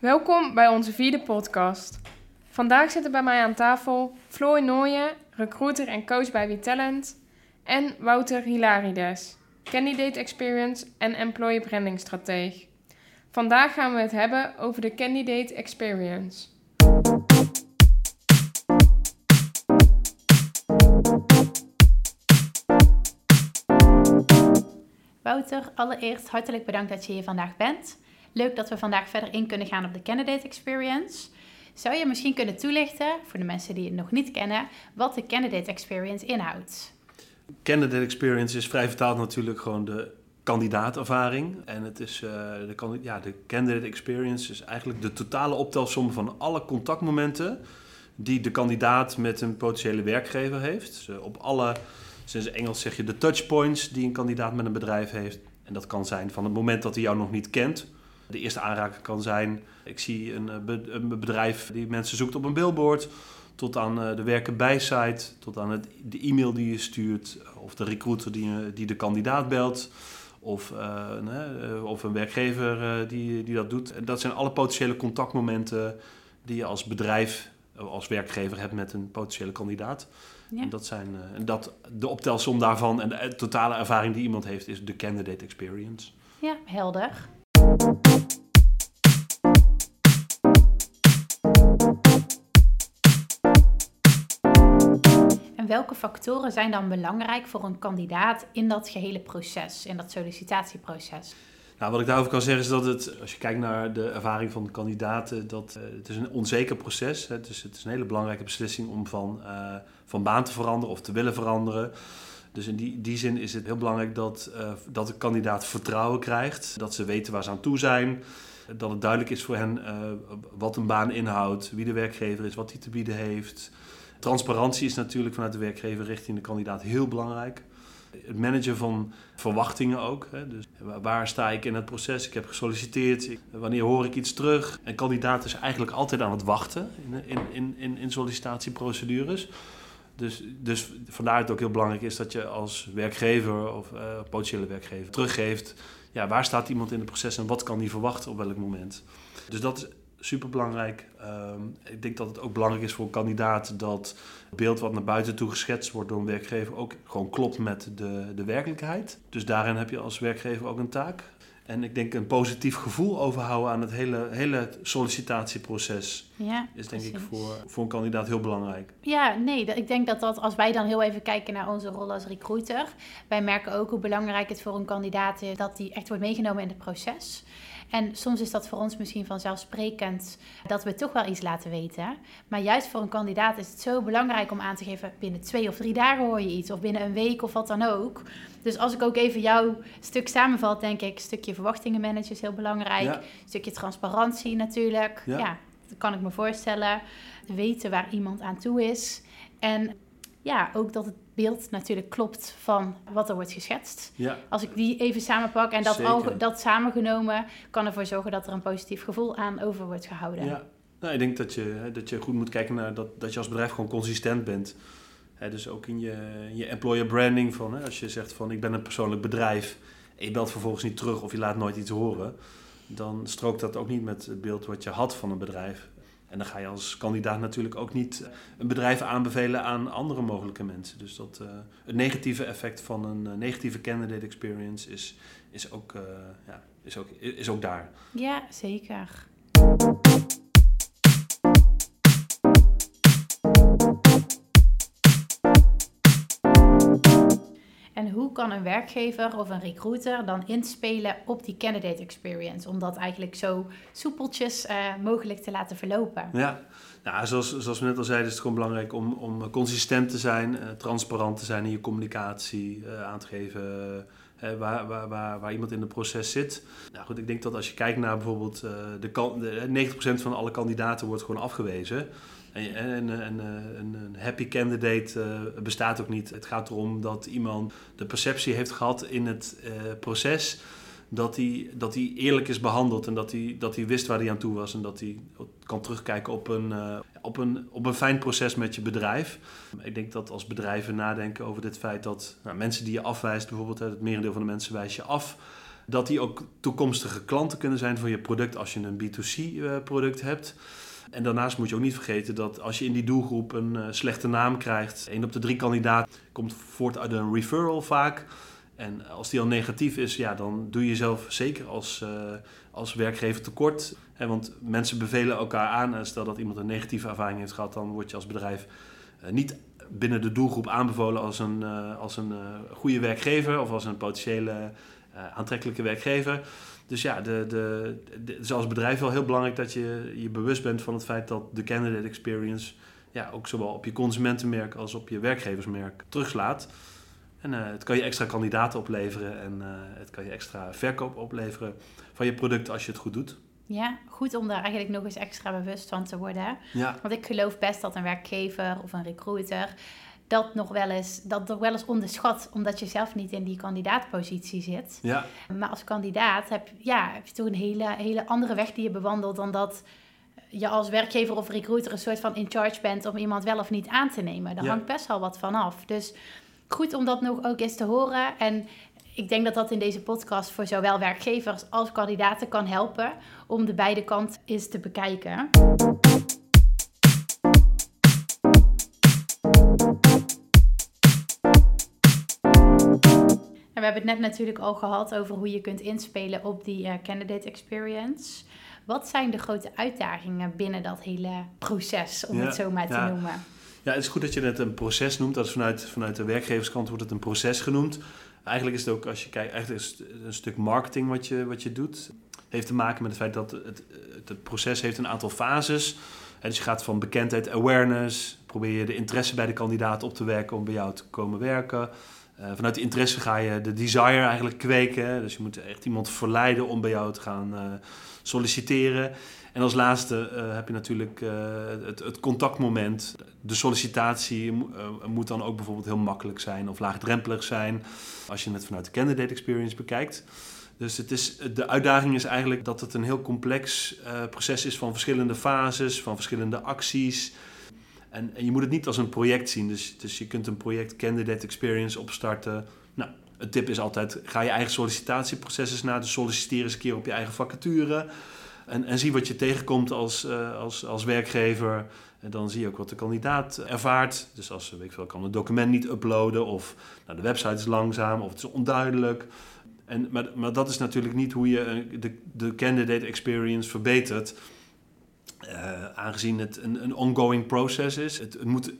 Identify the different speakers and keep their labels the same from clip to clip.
Speaker 1: Welkom bij onze vierde podcast. Vandaag zitten bij mij aan tafel Floor Nooyen, recruiter en coach bij WeTalent, en Wouter Hilarides, candidate experience en employer branding strateeg. Vandaag gaan we het hebben over de candidate experience.
Speaker 2: Wouter, allereerst hartelijk bedankt dat je hier vandaag bent. Leuk dat we vandaag verder in kunnen gaan op de candidate experience. Zou je misschien kunnen toelichten, voor de mensen die het nog niet kennen, wat de candidate experience inhoudt?
Speaker 3: Candidate experience is vrij vertaald natuurlijk gewoon de kandidaatervaring. En het is, uh, de, ja, de candidate experience is eigenlijk de totale optelsom van alle contactmomenten die de kandidaat met een potentiële werkgever heeft. Dus, uh, op alle, sinds Engels zeg je de touchpoints die een kandidaat met een bedrijf heeft. En dat kan zijn van het moment dat hij jou nog niet kent. De eerste aanraking kan zijn, ik zie een, eh, een bedrijf die mensen zoekt op een billboard tot aan de werken bij site, tot aan het, de e-mail die je stuurt, of de recruiter die, die de kandidaat belt, of, uh, of een werkgever uh, die, die dat doet. Dat zijn alle potentiële contactmomenten die je als bedrijf, als werkgever hebt met een potentiële kandidaat. Ja. En dat zijn dat, de optelsom daarvan en de totale ervaring die iemand heeft, is de candidate experience.
Speaker 2: Ja, helder. Welke factoren zijn dan belangrijk voor een kandidaat in dat gehele proces, in dat sollicitatieproces?
Speaker 3: Nou, wat ik daarover kan zeggen is dat het, als je kijkt naar de ervaring van de kandidaten, dat uh, het is een onzeker proces. Hè, dus het is een hele belangrijke beslissing om van, uh, van baan te veranderen of te willen veranderen. Dus in die, die zin is het heel belangrijk dat, uh, dat de kandidaat vertrouwen krijgt, dat ze weten waar ze aan toe zijn. Dat het duidelijk is voor hen wat een baan inhoudt, wie de werkgever is, wat hij te bieden heeft. Transparantie is natuurlijk vanuit de werkgever richting de kandidaat heel belangrijk. Het managen van verwachtingen ook. Hè. Dus waar sta ik in het proces? Ik heb gesolliciteerd. Wanneer hoor ik iets terug? Een kandidaat is eigenlijk altijd aan het wachten in, in, in, in sollicitatieprocedures. Dus, dus vandaar dat het ook heel belangrijk is dat je als werkgever of uh, potentiële werkgever teruggeeft. Ja, waar staat iemand in het proces en wat kan die verwachten op welk moment? Dus dat is super belangrijk. Um, ik denk dat het ook belangrijk is voor een kandidaat dat het beeld wat naar buiten toe geschetst wordt door een werkgever ook gewoon klopt met de, de werkelijkheid. Dus daarin heb je als werkgever ook een taak. En ik denk een positief gevoel overhouden aan het hele, hele sollicitatieproces
Speaker 2: ja,
Speaker 3: is denk ik voor, voor een kandidaat heel belangrijk.
Speaker 2: Ja, nee, ik denk dat dat als wij dan heel even kijken naar onze rol als recruiter, wij merken ook hoe belangrijk het voor een kandidaat is dat die echt wordt meegenomen in het proces. En soms is dat voor ons misschien vanzelfsprekend dat we toch wel iets laten weten. Maar juist voor een kandidaat is het zo belangrijk om aan te geven: binnen twee of drie dagen hoor je iets, of binnen een week of wat dan ook. Dus als ik ook even jouw stuk samenvat, denk ik: stukje verwachtingen managen is heel belangrijk. Stukje transparantie natuurlijk. Ja. ja, dat kan ik me voorstellen. Weten waar iemand aan toe is. En ja, ook dat het beeld natuurlijk klopt van wat er wordt geschetst.
Speaker 3: Ja.
Speaker 2: Als ik die even samenpak en dat, al, dat samengenomen kan ervoor zorgen dat er een positief gevoel aan over wordt gehouden.
Speaker 3: Ja, nou, ik denk dat je, dat je goed moet kijken naar dat, dat je als bedrijf gewoon consistent bent. dus ook in je, je employer branding, van, als je zegt van ik ben een persoonlijk bedrijf en je belt vervolgens niet terug of je laat nooit iets horen, dan strookt dat ook niet met het beeld wat je had van een bedrijf. En dan ga je als kandidaat natuurlijk ook niet een bedrijf aanbevelen aan andere mogelijke mensen. Dus dat, uh, het negatieve effect van een uh, negatieve candidate experience is, is, ook, ja, is, ook, is ook daar.
Speaker 2: Ja, zeker. Hoe kan een werkgever of een recruiter dan inspelen op die candidate experience? Om dat eigenlijk zo soepeltjes uh, mogelijk te laten verlopen.
Speaker 3: Ja, nou, zoals, zoals we net al zeiden, is het gewoon belangrijk om, om consistent te zijn, uh, transparant te zijn in je communicatie, aan te geven waar, waar, waar, waar, iemand in het proces zit. Nou goed, ik denk dat als je kijkt naar bijvoorbeeld de, de 90% van alle kandidaten wordt gewoon afgewezen. En, en, en, een happy candidate uh, bestaat ook niet. Het gaat erom dat iemand de perceptie heeft gehad in het uh, proces dat hij, dat hij eerlijk is behandeld en dat hij, dat hij wist waar hij aan toe was en dat hij kan terugkijken op een, op, een, op een fijn proces met je bedrijf. Ik denk dat als bedrijven nadenken over dit feit dat nou, mensen die je afwijst, bijvoorbeeld het merendeel van de mensen wijst je af. Dat die ook toekomstige klanten kunnen zijn voor je product als je een B2C-product hebt. En daarnaast moet je ook niet vergeten dat als je in die doelgroep een slechte naam krijgt, één op de drie kandidaat komt voort uit een referral vaak. En als die al negatief is, ja, dan doe je jezelf zeker als, als werkgever tekort. want mensen bevelen elkaar aan. En stel dat iemand een negatieve ervaring heeft gehad, dan word je als bedrijf niet binnen de doelgroep aanbevolen als een, uh, als een uh, goede werkgever of als een potentiële uh, aantrekkelijke werkgever. Dus ja, de, de, de, het is als bedrijf wel heel belangrijk dat je je bewust bent van het feit dat de candidate experience ja, ook zowel op je consumentenmerk als op je werkgeversmerk terugslaat. En het kan je extra kandidaten opleveren en het kan je extra verkoop opleveren van je product als je het goed doet.
Speaker 2: Ja, goed om daar eigenlijk nog eens extra bewust van te worden.
Speaker 3: Ja.
Speaker 2: Want ik geloof best dat een werkgever of een recruiter dat nog wel eens, dat nog wel eens onderschat, omdat je zelf niet in die kandidaatpositie zit.
Speaker 3: Ja.
Speaker 2: Maar als kandidaat heb, ja, heb je toch een hele, hele andere weg die je bewandelt dan dat je als werkgever of recruiter een soort van in charge bent om iemand wel of niet aan te nemen. Daar hangt best wel wat van af. Dus goed om dat nog ook eens te horen. En ik denk dat dat in deze podcast voor zowel werkgevers als kandidaten kan helpen om de beide kanten eens te bekijken. We hebben het net natuurlijk al gehad over hoe je kunt inspelen op die uh, candidate experience. Wat zijn de grote uitdagingen binnen dat hele proces, om het zo maar te noemen?
Speaker 3: Ja, het is goed dat je het een proces noemt. Dat is vanuit, vanuit de werkgeverskant wordt het een proces genoemd. Eigenlijk is het ook, als je kijkt, eigenlijk is het een stuk marketing wat je, wat je doet. Het heeft te maken met het feit dat het, het, proces heeft een aantal fases. En dus je gaat van bekendheid, awareness, probeer je de interesse bij de kandidaat op te werken om bij jou te komen werken. Uh, vanuit de interesse ga je de desire eigenlijk kweken. Dus je moet echt iemand verleiden om bij jou te gaan uh, solliciteren. En als laatste uh, heb je natuurlijk het, het, contactmoment. De sollicitatie moet dan ook bijvoorbeeld heel makkelijk zijn of laagdrempelig zijn als je het vanuit de candidate experience bekijkt. Dus het is, de uitdaging is eigenlijk dat het een heel complex proces is van verschillende fases, van verschillende acties. En, en, je moet het niet als een project zien. Dus, dus je kunt een project candidate experience opstarten. Nou, een tip is altijd: ga je eigen sollicitatieproces eens na. Dus solliciteer eens een keer op je eigen vacature. En, en zie wat je tegenkomt als, uh, als, als werkgever. En dan zie je ook wat de kandidaat ervaart. Dus als weet ik veel, kan een document niet uploaden of nou, de website is langzaam of het is onduidelijk. En, maar, maar dat is natuurlijk niet hoe je eh, de, de candidate experience verbetert. Uh, aangezien het een, een ongoing process is. Het, het, moet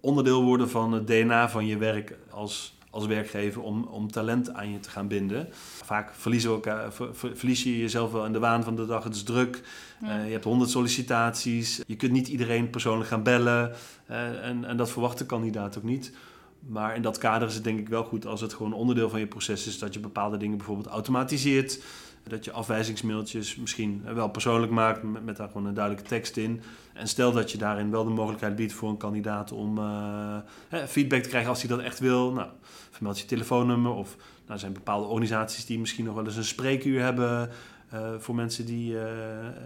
Speaker 3: onderdeel worden van het DNA van je werk als, als werkgever om, om talent aan je te gaan binden. Vaak verliezen elkaar, verlies je jezelf wel in de waan van de dag. Het is druk. Uh, je hebt honderd sollicitaties. Je kunt niet iedereen persoonlijk gaan bellen. Uh, en, en dat verwacht de kandidaat ook niet. Maar in dat kader is het denk ik wel goed als het gewoon onderdeel van je proces is dat je bepaalde dingen bijvoorbeeld automatiseert. Dat je afwijzingsmailtjes misschien wel persoonlijk maakt met, daar gewoon een duidelijke tekst in. En stel dat je daarin wel de mogelijkheid biedt voor een kandidaat om uh, feedback te krijgen als hij dat echt wil. Nou, vermeld je telefoonnummer of nou, er zijn bepaalde organisaties die misschien nog wel eens een spreekuur hebben uh, voor mensen die,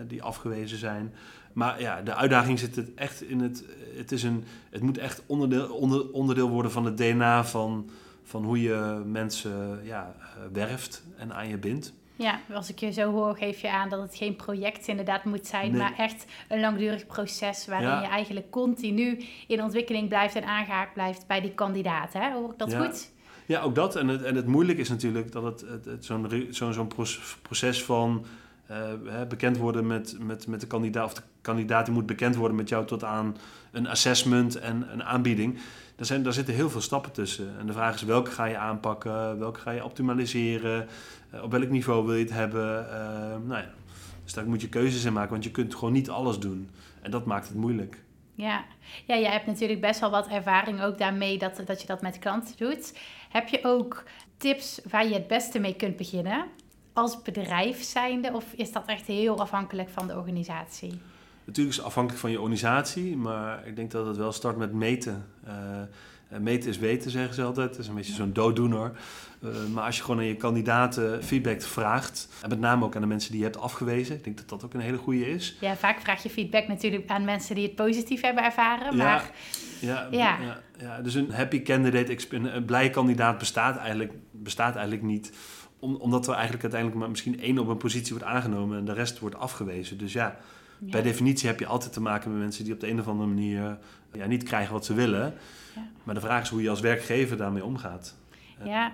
Speaker 3: die afgewezen zijn. Maar ja, de uitdaging zit het echt in het. Het, is een, het moet echt onderdeel, onder, onderdeel worden van het DNA van, van hoe je mensen ja, werft en aan je bindt.
Speaker 2: Ja, als ik je zo hoor, geef je aan dat het geen project inderdaad moet zijn, maar echt een langdurig proces waarin je eigenlijk continu in ontwikkeling blijft en aangehaakt blijft bij die kandidaat. Hè? Hoor ik dat goed?
Speaker 3: Ja, ook dat. En het, en het moeilijk is natuurlijk dat het, het, zo'n zo'n zo'n proces van uh, bekend worden met, met, met de kandidaat, of de kandidaat die moet bekend worden met jou tot aan een assessment en een aanbieding. Daar, zijn, daar zitten heel veel stappen tussen. En de vraag is welke ga je aanpakken, welke ga je optimaliseren, uh, op welk niveau wil je het hebben. Uh, nou ja, dus daar moet je keuzes in maken, want je kunt gewoon niet alles doen. En dat maakt het moeilijk.
Speaker 2: Ja. ja, jij hebt natuurlijk best wel wat ervaring ook daarmee dat, dat je dat met klanten doet. Heb je ook tips waar je het beste mee kunt beginnen als bedrijf zijnde? Of is dat echt heel afhankelijk van de organisatie?
Speaker 3: Natuurlijk is het afhankelijk van je organisatie, maar ik denk dat het wel start met meten. Uh, meten is weten, zeggen ze altijd. Dat is een beetje zo'n dooddoener. Uh, maar als je gewoon aan je kandidaten feedback vraagt, en met name ook aan de mensen die je hebt afgewezen, ik denk dat dat ook een hele goede is.
Speaker 2: Ja, vaak vraag je feedback natuurlijk aan mensen die het positief hebben ervaren. Maar...
Speaker 3: Ja, ja, ja. ja, dus een happy candidate, een blije kandidaat bestaat eigenlijk, bestaat eigenlijk niet Om, omdat er eigenlijk uiteindelijk maar misschien één op een positie wordt aangenomen en de rest wordt afgewezen. Dus ja,
Speaker 2: Ja.
Speaker 3: per definitie heb je altijd te maken met mensen die op de een of andere manier ja, niet krijgen wat ze willen.
Speaker 2: Ja.
Speaker 3: Maar de vraag is hoe je als werkgever daarmee omgaat.
Speaker 2: Ja,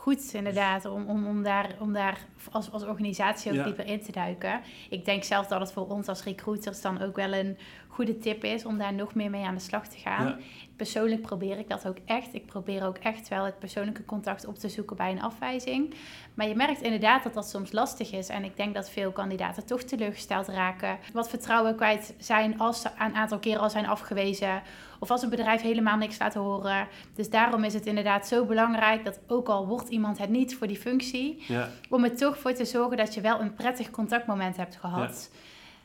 Speaker 2: goed inderdaad, om, om, om daar, om daar als, als organisatie ook
Speaker 3: Ja.
Speaker 2: dieper in te duiken. Ik denk zelf dat het voor ons als recruiters dan ook wel een goede tip is om daar nog meer mee aan de slag te gaan.
Speaker 3: Ja.
Speaker 2: Persoonlijk probeer ik dat ook echt. Ik probeer ook echt wel het persoonlijke contact op te zoeken bij een afwijzing. Maar je merkt inderdaad dat dat soms lastig is. En ik denk dat veel kandidaten toch teleurgesteld raken. Wat vertrouwen kwijt zijn als ze een aantal keren al zijn afgewezen. Of als een bedrijf helemaal niks laat horen. Dus daarom is het inderdaad zo belangrijk dat ook al wordt iemand het niet voor die functie.
Speaker 3: Ja,
Speaker 2: Om er toch voor te zorgen dat je wel een prettig contactmoment hebt gehad.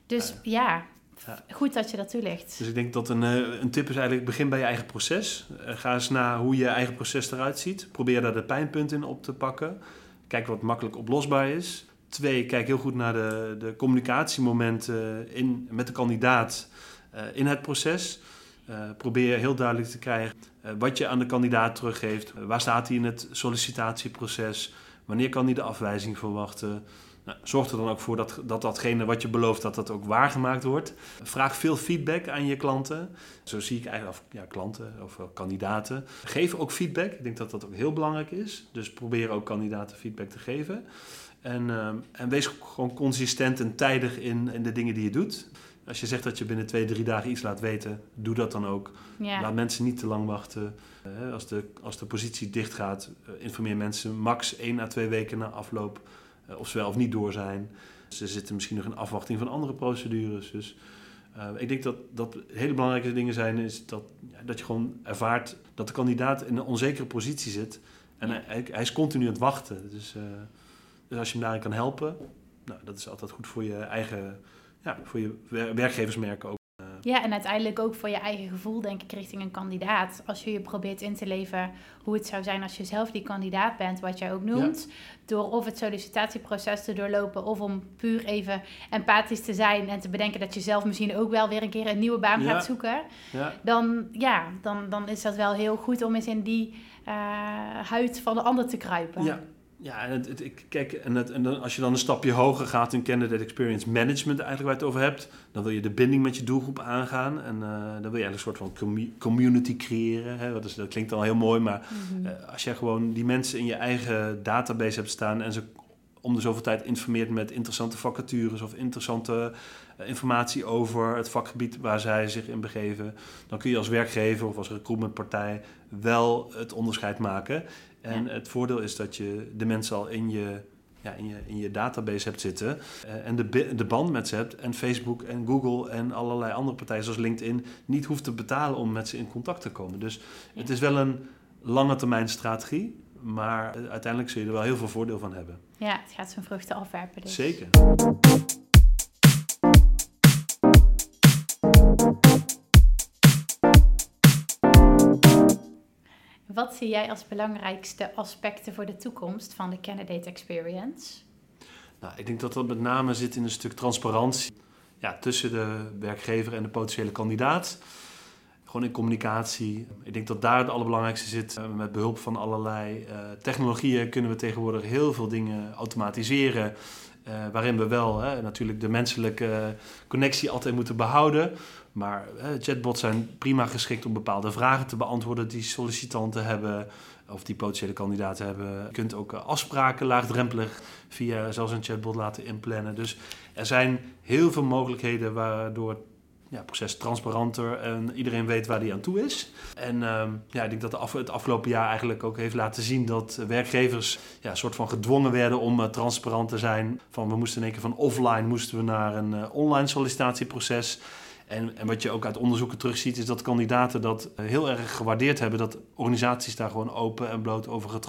Speaker 2: Dus ja,
Speaker 3: Ja.
Speaker 2: goed dat je dat toelicht.
Speaker 3: dus ik denk dat een, eh, een tip is eigenlijk begin bij je eigen proces. Eh, ga eens naar hoe je eigen proces eruit ziet. Probeer daar de pijnpunten in op te pakken. Kijk wat makkelijk oplosbaar is. Twee, kijk heel goed naar de, de communicatiemomenten in, met de kandidaat eh, in het proces. Eh, probeer heel duidelijk te krijgen eh, wat je aan de kandidaat teruggeeft. Eh, waar staat hij in het sollicitatieproces? Wanneer kan hij de afwijzing verwachten? Nou, zorg er dan ook voor dat, dat datgene wat je belooft, dat dat ook waargemaakt wordt. Vraag veel feedback aan je klanten. Zo zie ik eigenlijk, of ja, klanten of kandidaten. Geef ook feedback. Ik denk dat dat ook heel belangrijk is. Dus probeer ook kandidaten feedback te geven. En, ehm, en wees gewoon consistent en tijdig in, in de dingen die je doet. Als je zegt dat je binnen twee, drie dagen iets laat weten, doe dat dan ook.
Speaker 2: Ja.
Speaker 3: Laat mensen niet te lang wachten. Eh, als, de, als de positie dicht gaat, eh, informeer mensen max één à twee weken na afloop eh, of ze wel of niet door zijn. Ze zitten misschien nog in afwachting van andere procedures. Dus ik denk dat, dat hele belangrijke dingen zijn, is dat, ja, dat je gewoon ervaart dat de kandidaat in een onzekere positie zit. En
Speaker 2: Ja.
Speaker 3: hij, hij is continu aan het wachten. Dus, dus als je hem daarin kan helpen, nou, dat is altijd goed voor je eigen, ja, voor je wer- werkgeversmerk ook. Eh,
Speaker 2: Ja, en uiteindelijk ook voor je eigen gevoel, denk ik, richting een kandidaat. Als je je probeert in te leven hoe het zou zijn als je zelf die kandidaat bent, wat jij ook noemt. Door of het sollicitatieproces te doorlopen, of om puur even empathisch te zijn en te bedenken dat je zelf misschien ook wel weer een keer een nieuwe baan
Speaker 3: Ja.
Speaker 2: gaat zoeken.
Speaker 3: ja,
Speaker 2: Dan, ja, dan, dan is dat wel heel goed om eens in die eh, huid van de ander te kruipen.
Speaker 3: Ja, ja en het, kijk, en, het, en dan, als je dan een stapje hoger gaat in Candidate Experience Management, eigenlijk waar je het over hebt, dan wil je de binding met je doelgroep aangaan. En eh, dan wil je eigenlijk een soort van commu- community creëren. Hè? Dat, is, dat klinkt al heel mooi, maar
Speaker 2: Mhm.
Speaker 3: eh, als je gewoon die mensen in je eigen database hebt staan en ze om de zoveel tijd informeert met interessante vacatures of interessante eh, informatie over het vakgebied waar zij zich in begeven, dan kun je als werkgever of als recruitmentpartij wel het onderscheid maken. En
Speaker 2: Ja.
Speaker 3: het voordeel is dat je de mensen al in je, ja, in je, in je database hebt zitten eh, en de, de band met ze hebt en Facebook en Google en allerlei andere partijen zoals LinkedIn niet hoeft te betalen om met ze in contact te komen. Dus het is wel een lange termijn strategie, maar eh, uiteindelijk zul je er wel heel veel voordeel van hebben.
Speaker 2: Ja, het gaat zijn vruchten afwerpen. Dus.
Speaker 3: Zeker.
Speaker 2: Wat zie jij als belangrijkste aspecten voor de toekomst van de candidate experience?
Speaker 3: Nou, ik denk dat dat met name zit in een stuk transparantie ja, tussen de werkgever en de potentiële kandidaat. Gewoon in communicatie. Ik denk dat daar het allerbelangrijkste zit. Eh, Met behulp van allerlei eh, technologieën kunnen we tegenwoordig heel veel dingen automatiseren. eh, waarin we wel hè, natuurlijk de menselijke connectie altijd moeten behouden. Maar chatbots zijn prima geschikt om bepaalde vragen te beantwoorden die sollicitanten hebben. Of die potentiële kandidaten hebben. Je kunt ook afspraken laagdrempelig via zelfs een chatbot laten inplannen. Dus er zijn heel veel mogelijkheden waardoor ja, proces transparanter en iedereen weet waar die aan toe is. En ehm, ja, ik denk dat het afgelopen jaar eigenlijk ook heeft laten zien dat werkgevers ja, een soort van gedwongen werden om eh, transparant te zijn. Van we moesten in één keer van offline moesten we naar een eh, online sollicitatieproces. En, en wat je ook uit onderzoeken terugziet, is dat kandidaten dat eh, heel erg gewaardeerd hebben. Dat organisaties daar gewoon open en bloot over,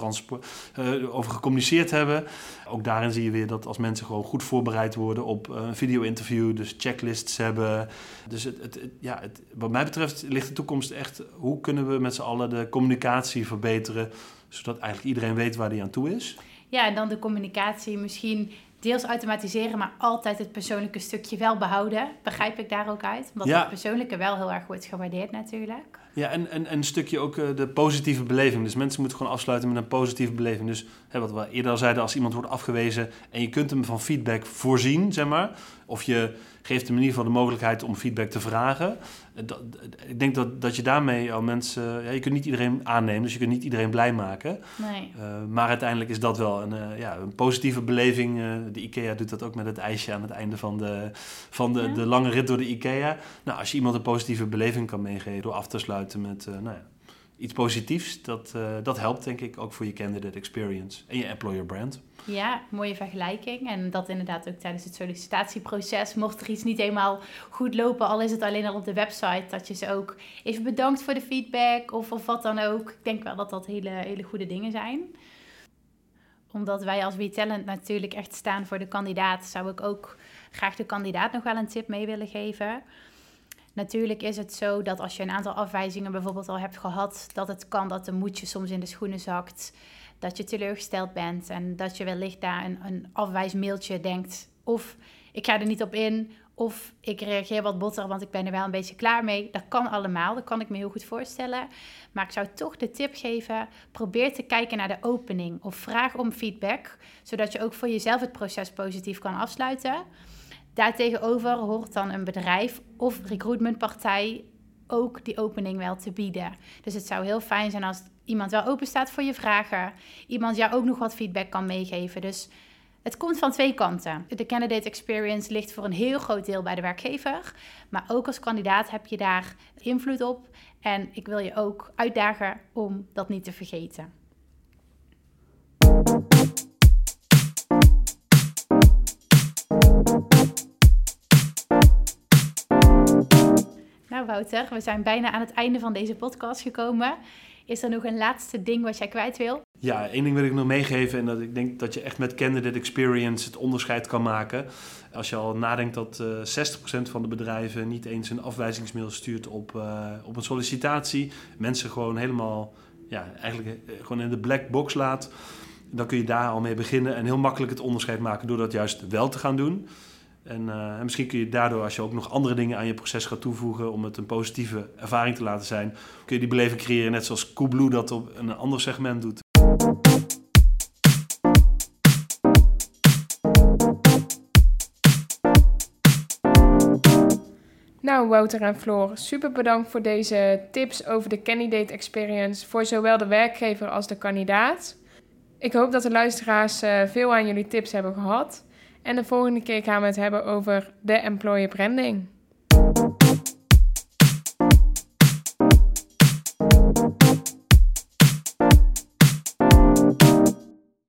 Speaker 3: eh, over gecommuniceerd hebben. Ook daarin zie je weer dat als mensen gewoon goed voorbereid worden op eh, een video-interview, dus checklists hebben. Dus het, het, het, wat mij betreft ligt de toekomst echt, hoe kunnen we met z'n allen de communicatie verbeteren, zodat eigenlijk iedereen weet waar die aan toe is.
Speaker 2: Ja, en dan de communicatie misschien deels automatiseren, maar altijd het persoonlijke stukje wel behouden. Begrijp ik daar ook uit? Omdat
Speaker 3: Ja.
Speaker 2: het persoonlijke wel heel erg wordt gewaardeerd natuurlijk.
Speaker 3: Ja, en, en, en een stukje ook eh, de positieve beleving. Dus mensen moeten gewoon afsluiten met een positieve beleving. Dus hè, wat we eerder al zeiden, als iemand wordt afgewezen en je kunt hem van feedback voorzien, zeg maar. Of je geeft hem in ieder geval de mogelijkheid om feedback te vragen. Eh, dat, ik denk dat, dat je daarmee al mensen... Ja, je kunt niet iedereen aannemen, dus je kunt niet iedereen blij maken.
Speaker 2: Nee.
Speaker 3: Uh, maar uiteindelijk is dat wel een, uh, ja, een positieve beleving. Uh, de IKEA doet dat ook met het ijsje aan het einde van de, van de, ja. de lange rit door de IKEA. Nou, als je iemand een positieve beleving kan meegeven door af te sluiten met nou ja, iets positiefs, dat, dat helpt denk ik ook voor je candidate experience en je employer brand.
Speaker 2: Ja, mooie vergelijking. En dat inderdaad ook tijdens het sollicitatieproces. Mocht er iets niet helemaal goed lopen, al is het alleen al op de website, dat je ze ook even bedankt voor de feedback of, of wat dan ook. Ik denk wel dat dat hele, hele goede dingen zijn. Omdat wij als WeTalent natuurlijk echt staan voor de kandidaat, zou ik ook graag de kandidaat nog wel een tip mee willen geven. Natuurlijk is het zo dat als je een aantal afwijzingen bijvoorbeeld al hebt gehad, dat het kan dat de moedje soms in de schoenen zakt dat je teleurgesteld bent en dat je wellicht daar een, een afwijsmailtje denkt. Of ik ga er niet op in, of ik reageer wat botter, want ik ben er wel een beetje klaar mee. Dat kan allemaal, dat kan ik me heel goed voorstellen. Maar ik zou toch de tip geven: probeer te kijken naar de opening of vraag om feedback, zodat je ook voor jezelf het proces positief kan afsluiten. Daartegenover hoort dan een bedrijf of recruitmentpartij ook die opening wel te bieden. Dus het zou heel fijn zijn als iemand wel open staat voor je vragen. Iemand jou ook nog wat feedback kan meegeven. Dus het komt van twee kanten. De candidate experience ligt voor een heel groot deel bij de werkgever. Maar ook als kandidaat heb je daar invloed op. En ik wil je ook uitdagen om dat niet te vergeten. Nou Wouter, we zijn bijna aan het einde van deze podcast gekomen. Is er nog een laatste ding wat jij kwijt wil?
Speaker 3: Ja, één ding wil ik nog meegeven. En dat ik denk dat je echt met candidate experience het onderscheid kan maken. Als je al nadenkt dat uh, eh, 60% van de bedrijven niet eens een afwijzingsmail stuurt op, uh, op een sollicitatie. Mensen gewoon helemaal, ja, eigenlijk eh, gewoon in de black box laat. Dan kun je daar al mee beginnen en heel makkelijk het onderscheid maken door dat juist wel te gaan doen. En, uh, en, misschien kun je daardoor, als je ook nog andere dingen aan je proces gaat toevoegen om het een positieve ervaring te laten zijn, kun je die beleving creëren, net zoals Coolblue dat op een ander segment doet.
Speaker 1: Nou, Wouter en Floor, super bedankt voor deze tips over de candidate experience voor zowel de werkgever als de kandidaat. Ik hoop dat de luisteraars uh, veel aan jullie tips hebben gehad. En de volgende keer gaan we het hebben over de employer branding.